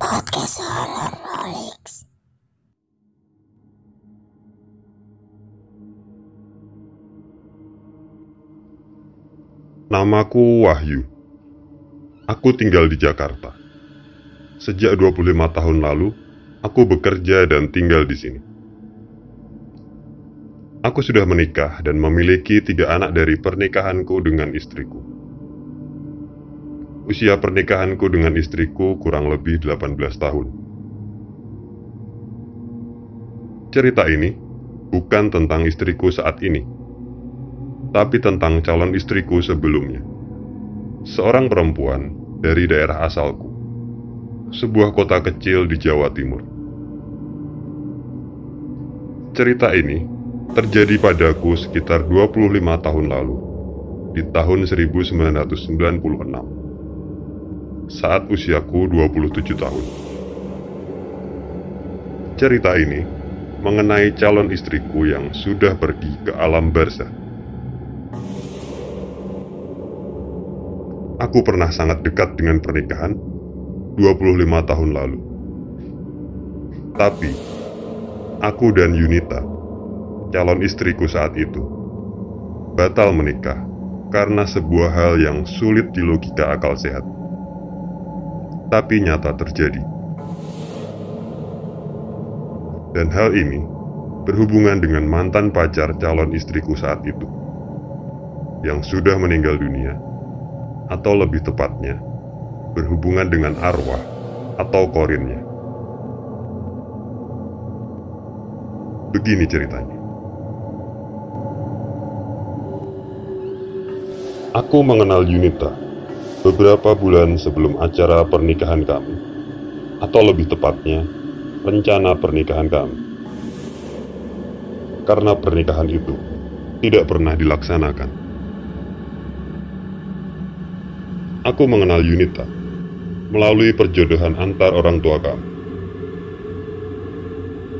Podcast Horror Rolix. Namaku Wahyu. Aku tinggal di Jakarta. Sejak 25 tahun lalu, aku bekerja dan tinggal di sini. Aku sudah menikah dan memiliki tiga anak dari pernikahanku dengan istriku. Usia pernikahanku dengan istriku kurang lebih 18 tahun. Cerita ini bukan tentang istriku saat ini, tapi tentang calon istriku sebelumnya. Seorang perempuan dari daerah asalku, sebuah kota kecil di Jawa Timur. Cerita ini terjadi padaku sekitar 25 tahun lalu, di tahun 1996, saat usiaku 27 tahun. Cerita ini mengenai calon istriku yang sudah pergi ke alam barzah. Aku pernah sangat dekat dengan pernikahan 25 tahun lalu. Tapi, aku dan Yunita, calon istriku saat itu, batal menikah karena sebuah hal yang sulit di logika akal sehat. Tapi nyata terjadi. Dan hal ini berhubungan dengan mantan pacar calon istriku saat itu, yang sudah meninggal dunia atau lebih tepatnya, berhubungan dengan arwah atau korinnya. Begini ceritanya. Aku mengenal Yunita beberapa bulan sebelum acara pernikahan kami, atau lebih tepatnya, rencana pernikahan kami. Karena pernikahan itu tidak pernah dilaksanakan. Aku mengenal Yunita melalui perjodohan antar orang tua kami.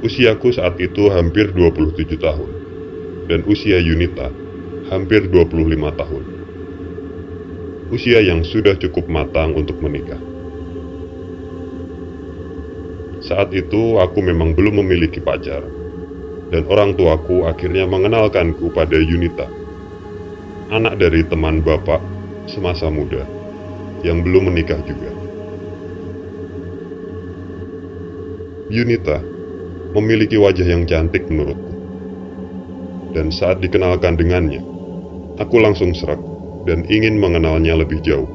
Usiaku saat itu hampir 27 tahun, dan usia Yunita hampir 25 tahun. Usia yang sudah cukup matang untuk menikah. Saat itu aku memang belum memiliki pacar, dan orang tuaku akhirnya mengenalkanku pada Yunita, anak dari teman bapak semasa muda yang belum menikah juga. Yunita memiliki wajah yang cantik menurutku. Dan saat dikenalkan dengannya, aku langsung serak dan ingin mengenalnya lebih jauh.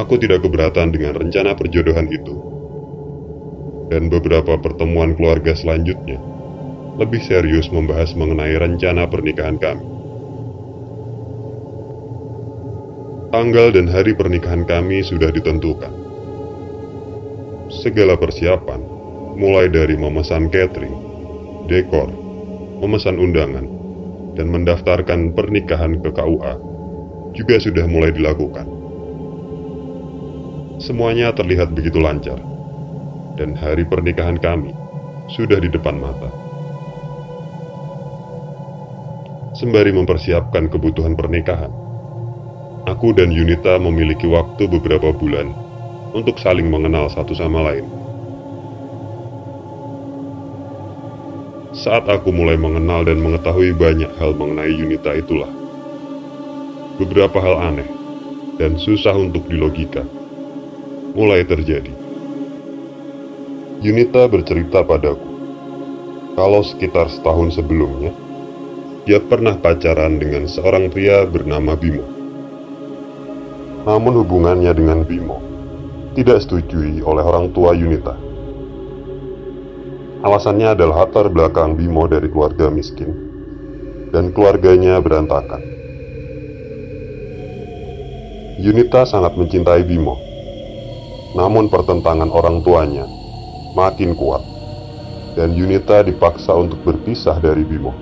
Aku tidak keberatan dengan rencana perjodohan itu. Dan beberapa pertemuan keluarga selanjutnya lebih serius membahas mengenai rencana pernikahan kami. Tanggal dan hari pernikahan kami sudah ditentukan. Segala persiapan, mulai dari memesan catering, dekor, memesan undangan, dan mendaftarkan pernikahan ke KUA, juga sudah mulai dilakukan. Semuanya terlihat begitu lancar, dan hari pernikahan kami sudah di depan mata. Sembari mempersiapkan kebutuhan pernikahan, Aku dan Yunita memiliki waktu beberapa bulan untuk saling mengenal satu sama lain. Saat aku mulai mengenal dan mengetahui banyak hal mengenai Yunita itulah, beberapa hal aneh dan susah untuk dilogika mulai terjadi. Yunita bercerita padaku kalau sekitar setahun sebelumnya, dia pernah pacaran dengan seorang pria bernama Bimo. Namun hubungannya dengan Bimo tidak setujui oleh orang tua Yunita. Alasannya adalah latar belakang Bimo dari keluarga miskin dan keluarganya berantakan. Yunita sangat mencintai Bimo, namun pertentangan orang tuanya makin kuat dan Yunita dipaksa untuk berpisah dari Bimo.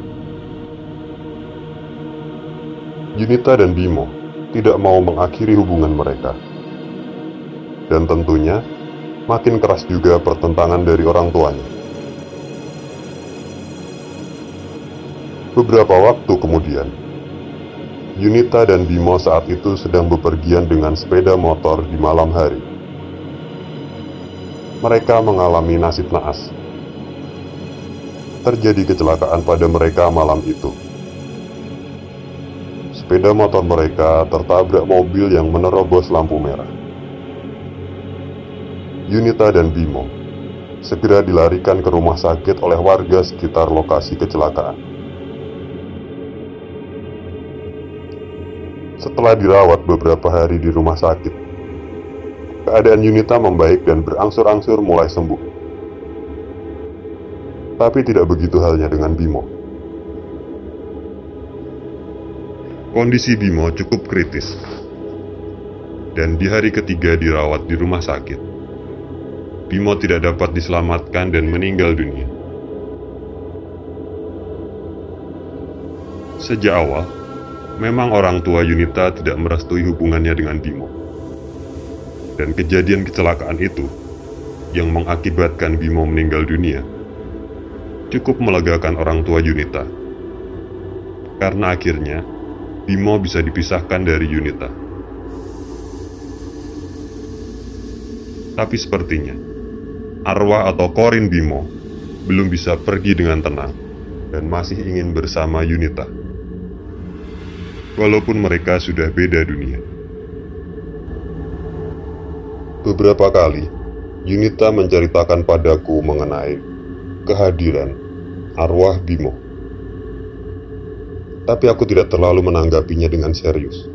Yunita dan Bimo tidak mau mengakhiri hubungan mereka. Dan tentunya, makin keras juga pertentangan dari orang tuanya. Beberapa waktu kemudian, Yunita dan Bimo saat itu sedang bepergian dengan sepeda motor di malam hari. mereka mengalami nasib naas. Terjadi kecelakaan pada mereka malam itu. Sepeda motor mereka tertabrak mobil yang menerobos lampu merah. Yunita dan Bimo segera dilarikan ke rumah sakit oleh warga sekitar lokasi kecelakaan. Setelah dirawat beberapa hari di rumah sakit, keadaan Yunita membaik dan berangsur-angsur mulai sembuh. Tapi tidak begitu halnya dengan Bimo. Kondisi Bimo cukup kritis, dan di hari ketiga dirawat di rumah sakit. Bimo tidak dapat diselamatkan dan meninggal dunia. Sejak awal, memang orang tua Yunita tidak merestui hubungannya dengan Bimo. Dan kejadian kecelakaan itu, yang mengakibatkan Bimo meninggal dunia, cukup melegakan orang tua Yunita. Karena akhirnya, Bimo bisa dipisahkan dari Yunita. Tapi sepertinya, arwah atau Korin Bimo belum bisa pergi dengan tenang dan masih ingin bersama Yunita. Walaupun mereka sudah beda dunia. Beberapa kali, Yunita menceritakan padaku mengenai kehadiran arwah Bimo. Tapi aku tidak terlalu menanggapinya dengan serius.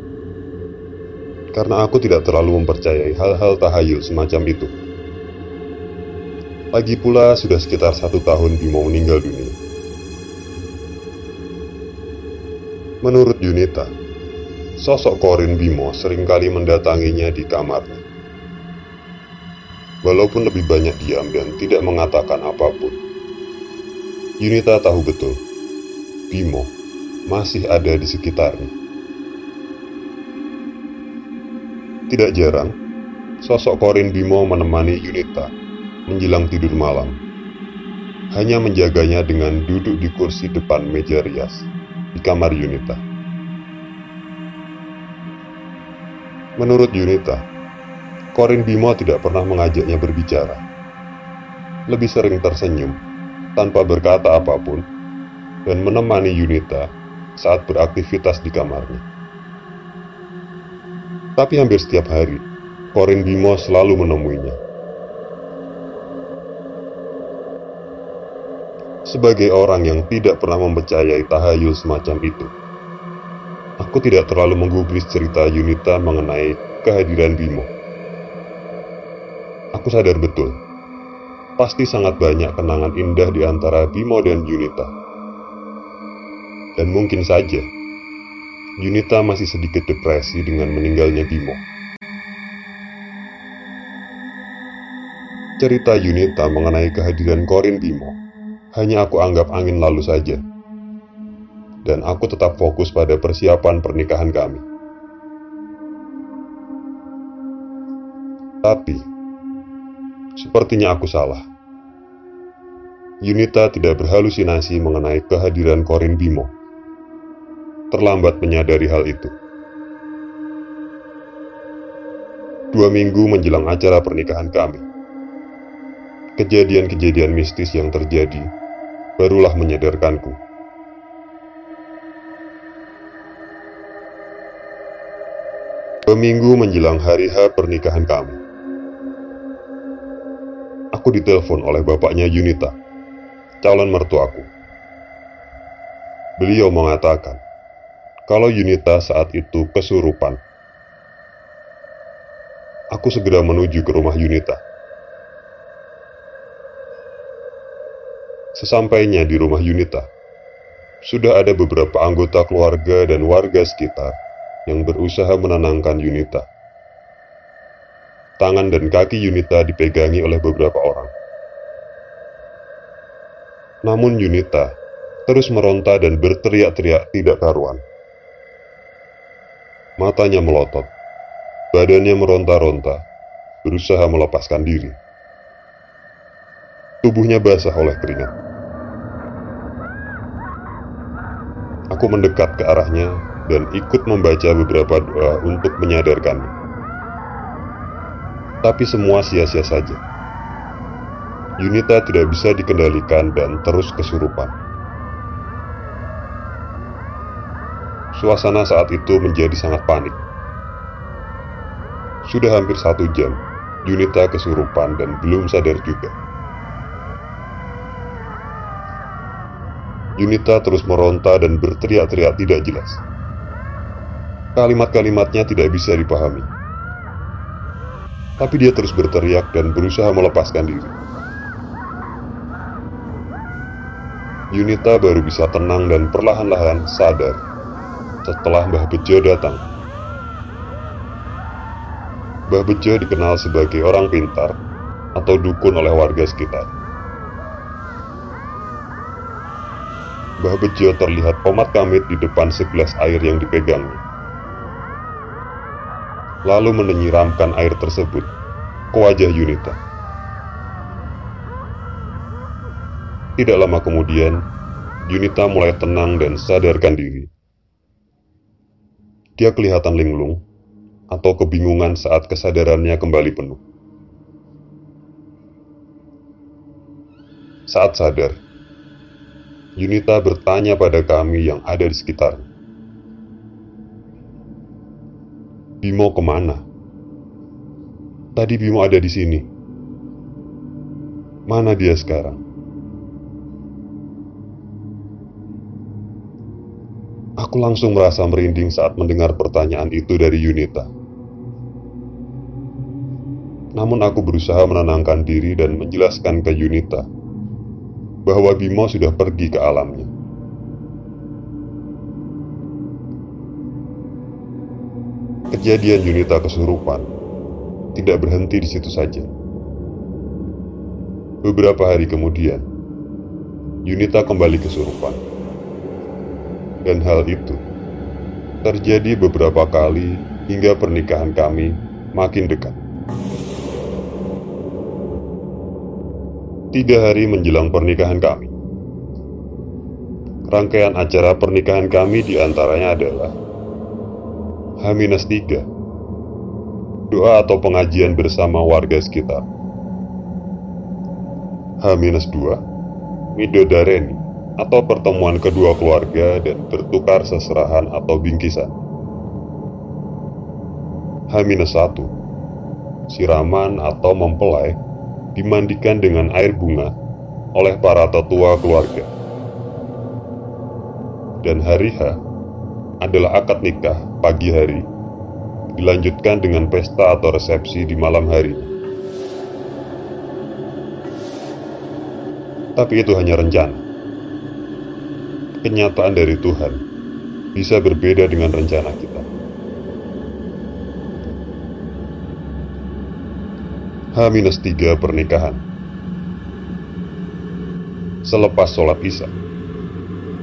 Karena aku tidak terlalu mempercayai hal-hal tahayul semacam itu. Lagi pula sudah sekitar satu tahun Bimo meninggal dunia. Menurut Yunita, sosok Korin Bimo sering kali mendatanginya di kamarnya. Walaupun lebih banyak diam dan tidak mengatakan apa pun, Yunita tahu betul Bimo masih ada di sekitarnya. Tidak jarang, sosok Korin Bimo menemani Yunita menjelang tidur malam. Hanya menjaganya dengan duduk di kursi depan meja rias di kamar Yunita. Menurut Yunita, Korin Bimo tidak pernah mengajaknya berbicara. Lebih sering tersenyum tanpa berkata apa pun dan menemani Yunita saat beraktivitas di kamarnya. Tapi hampir setiap hari, Korin Bimo selalu menemuinya. Sebagai orang yang tidak pernah mempercayai tahayul semacam itu, aku tidak terlalu menggubris cerita Yunita mengenai kehadiran Bimo. Aku sadar betul, pasti sangat banyak kenangan indah di antara Bimo dan Yunita. Dan mungkin saja, Yunita masih sedikit depresi dengan meninggalnya Bimo. Cerita Yunita mengenai kehadiran Korin Bimo hanya aku anggap angin lalu saja. Dan aku tetap fokus pada persiapan pernikahan kami. Tapi, sepertinya aku salah. Yunita tidak berhalusinasi mengenai kehadiran Korin Bimo. Terlambat menyadari hal itu. Dua minggu menjelang acara pernikahan kami, kejadian-kejadian mistis yang terjadi barulah menyadarkanku. Seminggu menjelang hari H pernikahan kami, aku ditelepon oleh bapaknya Yunita, calon mertuaku. Beliau mengatakan kalau Yunita saat itu kesurupan. Aku segera menuju ke rumah Yunita. Sesampainya di rumah Yunita, sudah ada beberapa anggota keluarga dan warga sekitar yang berusaha menenangkan Yunita. Tangan dan kaki Yunita dipegangi oleh beberapa orang. Namun Yunita terus meronta dan berteriak-teriak tidak karuan. Matanya melotot, badannya meronta-ronta, berusaha melepaskan diri. Tubuhnya basah oleh keringat. Aku mendekat ke arahnya dan ikut membaca beberapa doa untuk menyadarkannya. Tapi semua sia-sia saja. Yunita tidak bisa dikendalikan dan terus kesurupan. Suasana saat itu menjadi sangat panik. Sudah hampir satu jam, Yunita kesurupan dan belum sadar juga. Yunita terus meronta dan berteriak-teriak tidak jelas. Kalimat-kalimatnya tidak bisa dipahami. Tapi dia terus berteriak dan berusaha melepaskan diri. Yunita baru bisa tenang dan perlahan-lahan sadar setelah Mbah Bejo datang. Mbah Bejo dikenal sebagai orang pintar atau dukun oleh warga sekitar. Mbah Bejo terlihat komat kamit di depan segelas air yang dipegangnya. Lalu menyiramkan air tersebut ke wajah Yunita. Tidak lama kemudian, Yunita mulai tenang dan sadarkan diri. Dia kelihatan linglung atau kebingungan saat kesadarannya kembali penuh. Saat sadar, Yunita bertanya pada kami yang ada di sekitar. Bimo ke mana? Tadi Bimo ada di sini. Mana dia sekarang? Aku langsung merasa merinding saat mendengar pertanyaan itu dari Yunita. Namun aku berusaha menenangkan diri dan menjelaskan ke Yunita bahwa Bimo sudah pergi ke alamnya. Kejadian Yunita kesurupan tidak berhenti di situ saja. Beberapa hari kemudian, Yunita kembali kesurupan dan hal itu terjadi beberapa kali hingga pernikahan kami makin dekat. Tiga hari menjelang pernikahan kami, rangkaian acara pernikahan kami di antaranya adalah H-3, doa atau pengajian bersama warga sekitar. H-2, Midodareni, atau pertemuan kedua keluarga dan bertukar seserahan atau bingkisan. H-1 Siraman atau mempelai dimandikan dengan air bunga oleh para tetua keluarga. Dan hari H adalah akad nikah pagi hari, dilanjutkan dengan pesta atau resepsi di malam hari. Tapi itu hanya rencana kenyataan dari Tuhan bisa berbeda dengan rencana kita. H-3 pernikahan. Selepas sholat isya,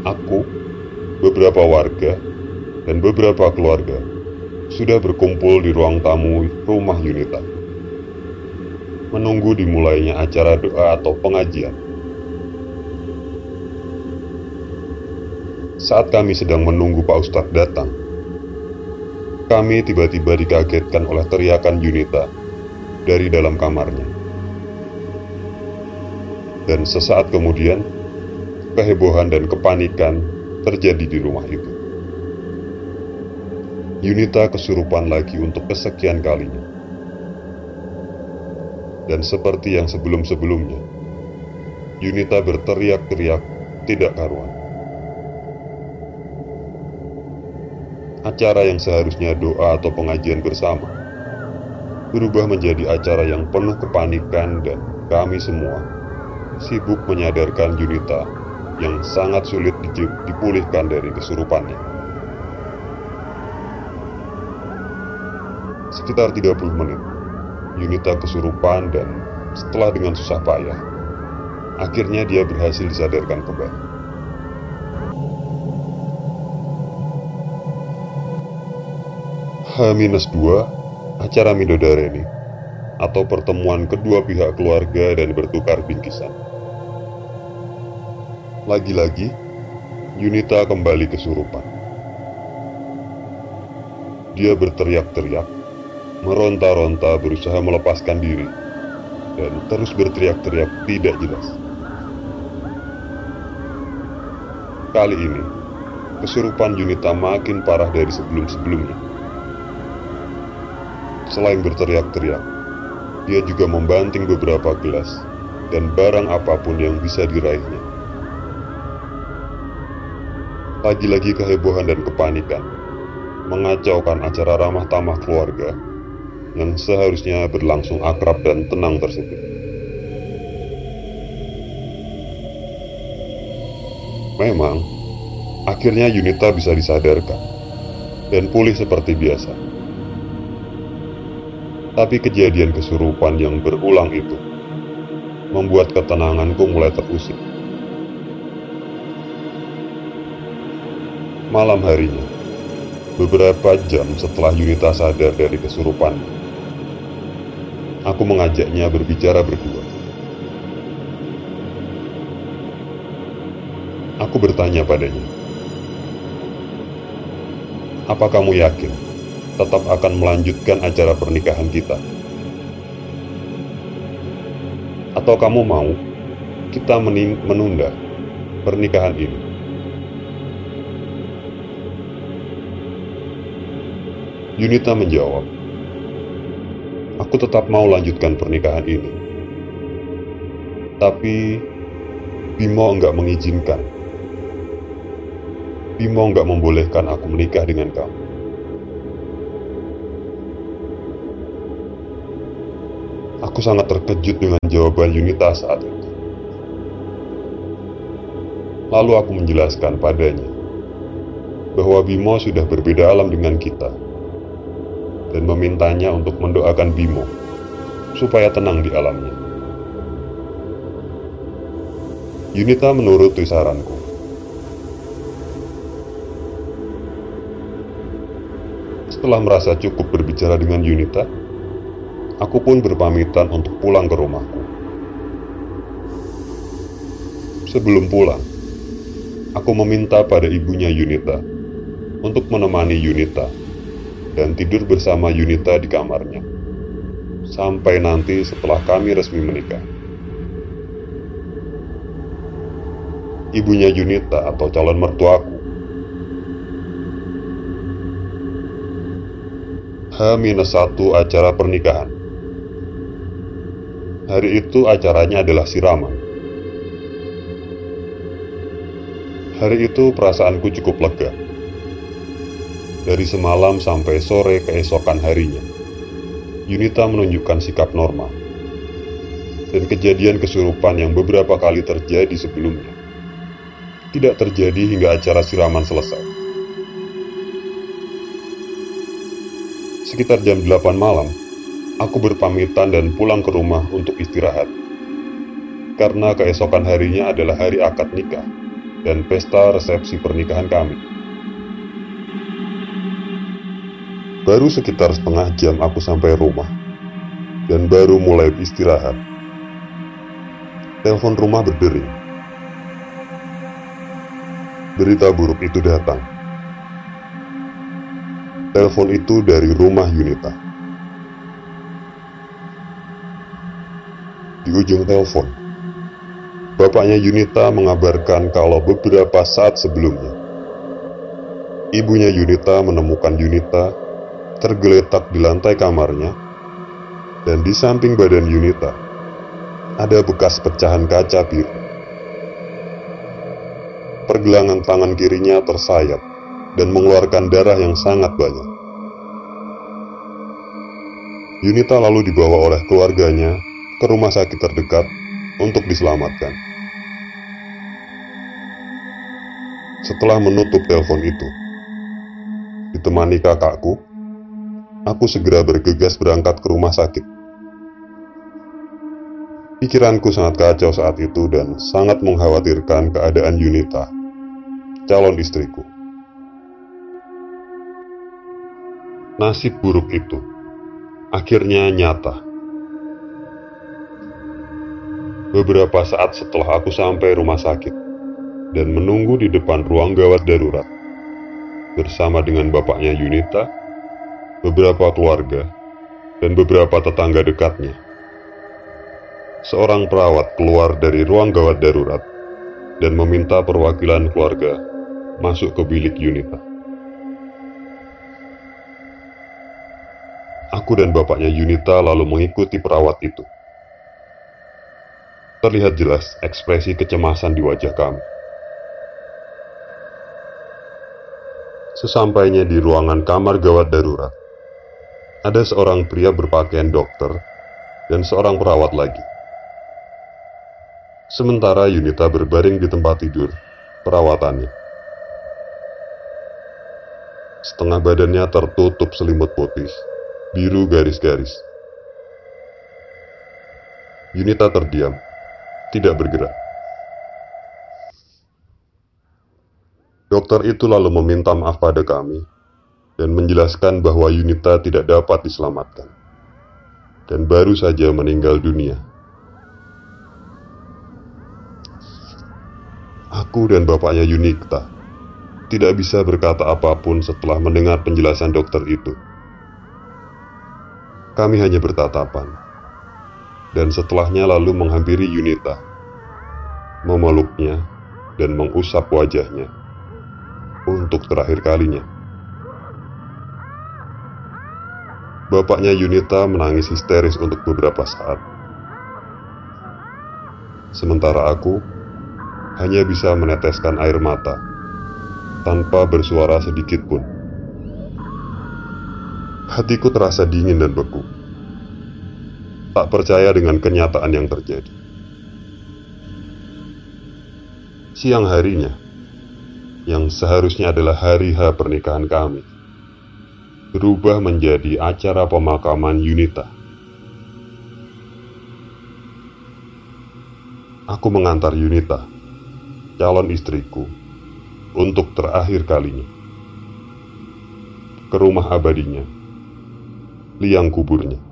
aku, beberapa warga, dan beberapa keluarga sudah berkumpul di ruang tamu rumah Yunita. Menunggu dimulainya acara doa atau pengajian. Saat kami sedang menunggu Pak Ustadz datang, kami tiba-tiba dikagetkan oleh teriakan Yunita dari dalam kamarnya. Dan sesaat kemudian, kehebohan dan kepanikan terjadi di rumah itu. Yunita kesurupan lagi untuk kesekian kalinya. Dan seperti yang sebelum-sebelumnya, Yunita berteriak-teriak tidak karuan. acara yang seharusnya doa atau pengajian bersama berubah menjadi acara yang penuh kepanikan dan kami semua sibuk menyadarkan Yunita yang sangat sulit dipulihkan dari kesurupannya. Sekitar 30 menit, Yunita kesurupan dan setelah dengan susah payah, akhirnya dia berhasil disadarkan kembali. H-2 acara Midodareni atau pertemuan kedua pihak keluarga dan bertukar bingkisan. Lagi-lagi, Yunita kembali kesurupan. Dia berteriak-teriak, meronta-ronta berusaha melepaskan diri, dan terus berteriak-teriak tidak jelas. Kali ini, kesurupan Yunita makin parah dari sebelum-sebelumnya. Selain berteriak-teriak, dia juga membanting beberapa gelas dan barang apa pun yang bisa diraihnya. Lagi-lagi kehebohan dan kepanikan mengacaukan acara ramah tamah keluarga yang seharusnya berlangsung akrab dan tenang tersebut. Memang, akhirnya Yunita bisa disadarkan dan pulih seperti biasa. Tapi kejadian kesurupan yang berulang itu membuat ketenanganku mulai terusik. Malam harinya, beberapa jam setelah Yunita sadar dari kesurupannya, aku mengajaknya berbicara berdua. Aku bertanya padanya, "Apa kamu yakin tetap akan melanjutkan acara pernikahan kita? Atau kamu mau kita menunda pernikahan ini?" Yunita menjawab, Aku tetap mau lanjutkan pernikahan ini. Tapi Bimo enggak mengizinkan. Bimo enggak membolehkan aku menikah dengan kamu. Aku sangat terkejut dengan jawaban Yunita saat itu. Lalu aku menjelaskan padanya bahwa Bimo sudah berbeda alam dengan kita dan memintanya untuk mendoakan Bimo supaya tenang di alamnya. Yunita menuruti saranku. Setelah merasa cukup berbicara dengan Yunita, aku pun berpamitan untuk pulang ke rumahku. Sebelum pulang, aku meminta pada ibunya Yunita untuk menemani Yunita dan tidur bersama Yunita di kamarnya. Sampai nanti setelah kami resmi menikah. Ibunya Yunita atau calon mertuaku. H-1 acara pernikahan. Hari itu acaranya adalah siraman. Hari itu perasaanku cukup lega dari semalam sampai sore keesokan harinya. Yunita menunjukkan sikap normal. Dan kejadian kesurupan yang beberapa kali terjadi sebelumnya tidak terjadi hingga acara siraman selesai. Sekitar jam 8 malam, aku berpamitan dan pulang ke rumah untuk istirahat. Karena keesokan harinya adalah hari akad nikah dan pesta resepsi pernikahan kami. Baru sekitar setengah jam aku sampai rumah dan baru mulai istirahat. Telepon rumah berdering. Berita buruk itu datang. Telepon itu dari rumah Yunita. Di ujung telepon, bapaknya Yunita mengabarkan kalau beberapa saat sebelumnya, ibunya Yunita menemukan Yunita tergeletak di lantai kamarnya, dan di samping badan Yunita ada bekas pecahan kaca biru. Pergelangan tangan kirinya tersayat dan mengeluarkan darah yang sangat banyak. Yunita lalu dibawa oleh keluarganya ke rumah sakit terdekat untuk diselamatkan. Setelah menutup telepon itu, ditemani kakakku, aku segera bergegas berangkat ke rumah sakit. Pikiranku sangat kacau saat itu dan sangat mengkhawatirkan keadaan Yunita, calon istriku. Nasib buruk itu akhirnya nyata. Beberapa saat setelah aku sampai rumah sakit dan menunggu di depan ruang gawat darurat bersama dengan bapaknya Yunita, beberapa keluarga, dan beberapa tetangga dekatnya. seorang perawat keluar dari ruang gawat darurat dan meminta perwakilan keluarga masuk ke bilik Yunita. Aku dan bapaknya Yunita lalu mengikuti perawat itu. Terlihat jelas ekspresi kecemasan di wajah kami. Sesampainya di ruangan kamar gawat darurat, ada seorang pria berpakaian dokter dan seorang perawat lagi. Sementara Yunita berbaring di tempat tidur perawatannya. Setengah badannya tertutup selimut putih, biru garis-garis. Yunita terdiam, tidak bergerak. Dokter itu lalu meminta maaf pada kami dan menjelaskan bahwa Yunita tidak dapat diselamatkan dan baru saja meninggal dunia. Aku dan bapaknya Yunita tidak bisa berkata apa pun setelah mendengar penjelasan dokter itu. Kami hanya bertatapan, dan setelahnya lalu menghampiri Yunita, memeluknya, dan mengusap wajahnya untuk terakhir kalinya. Bapaknya Yunita menangis histeris untuk beberapa saat. Sementara aku hanya bisa meneteskan air mata tanpa bersuara sedikit pun. Hatiku terasa dingin dan beku. Tak percaya dengan kenyataan yang terjadi. Siang harinya, yang seharusnya adalah hari H pernikahan kami, berubah menjadi acara pemakaman Yunita. Aku mengantar Yunita, calon istriku, untuk terakhir kalinya ke rumah abadinya, liang kuburnya.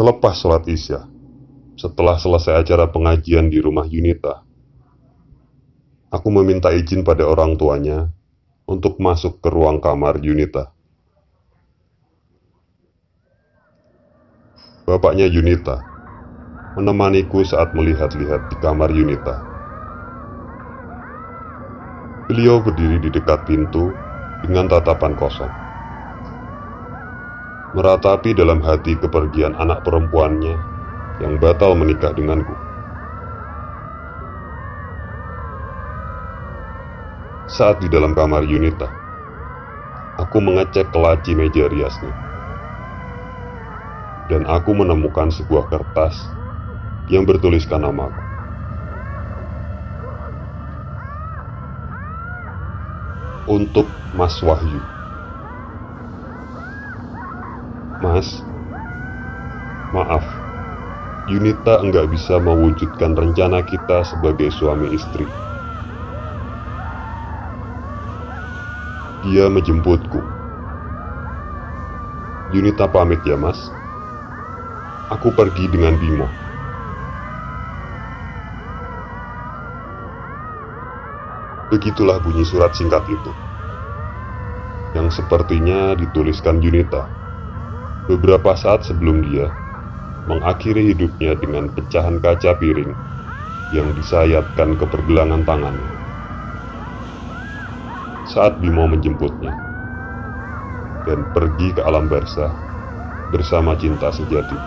Selepas sholat isya, setelah selesai acara pengajian di rumah Yunita, aku meminta izin pada orang tuanya untuk masuk ke ruang kamar Yunita. Bapaknya Yunita menemaniku saat melihat-lihat di kamar Yunita. Beliau berdiri di dekat pintu dengan tatapan kosong. Meratapi dalam hati kepergian anak perempuannya yang batal menikah denganku. Saat di dalam kamar Yunita, aku mengecek kelaci meja riasnya. Dan aku menemukan sebuah kertas yang bertuliskan namaku. Untuk Mas Wahyu. Mas, maaf Yunita enggak bisa mewujudkan rencana kita sebagai suami istri. Dia menjemputku. Yunita pamit ya mas. Aku pergi dengan Bimo. Begitulah bunyi surat singkat itu. Yang sepertinya dituliskan Yunita beberapa saat sebelum dia mengakhiri hidupnya dengan pecahan kaca piring yang disayatkan ke pergelangan tangannya. Saat Bimo menjemputnya dan pergi ke alam barzah bersama cinta sejati.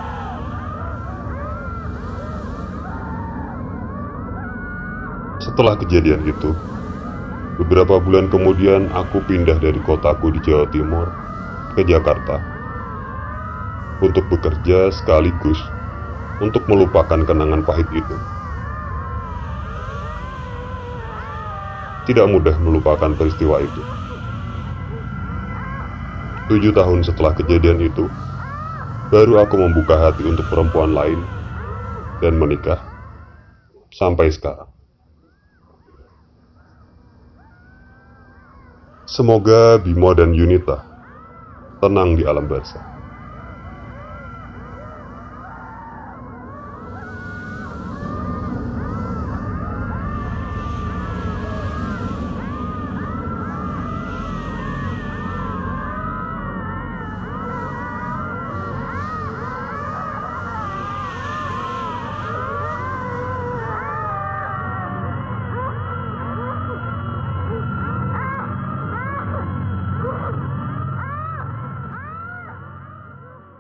Setelah kejadian itu, beberapa bulan kemudian aku pindah dari kotaku di Jawa Timur ke Jakarta untuk bekerja sekaligus untuk melupakan kenangan pahit itu. Tidak mudah melupakan peristiwa itu. Tujuh tahun setelah kejadian itu, baru aku membuka hati untuk perempuan lain dan menikah sampai sekarang. Semoga Bimo dan Yunita tenang di alam barzah.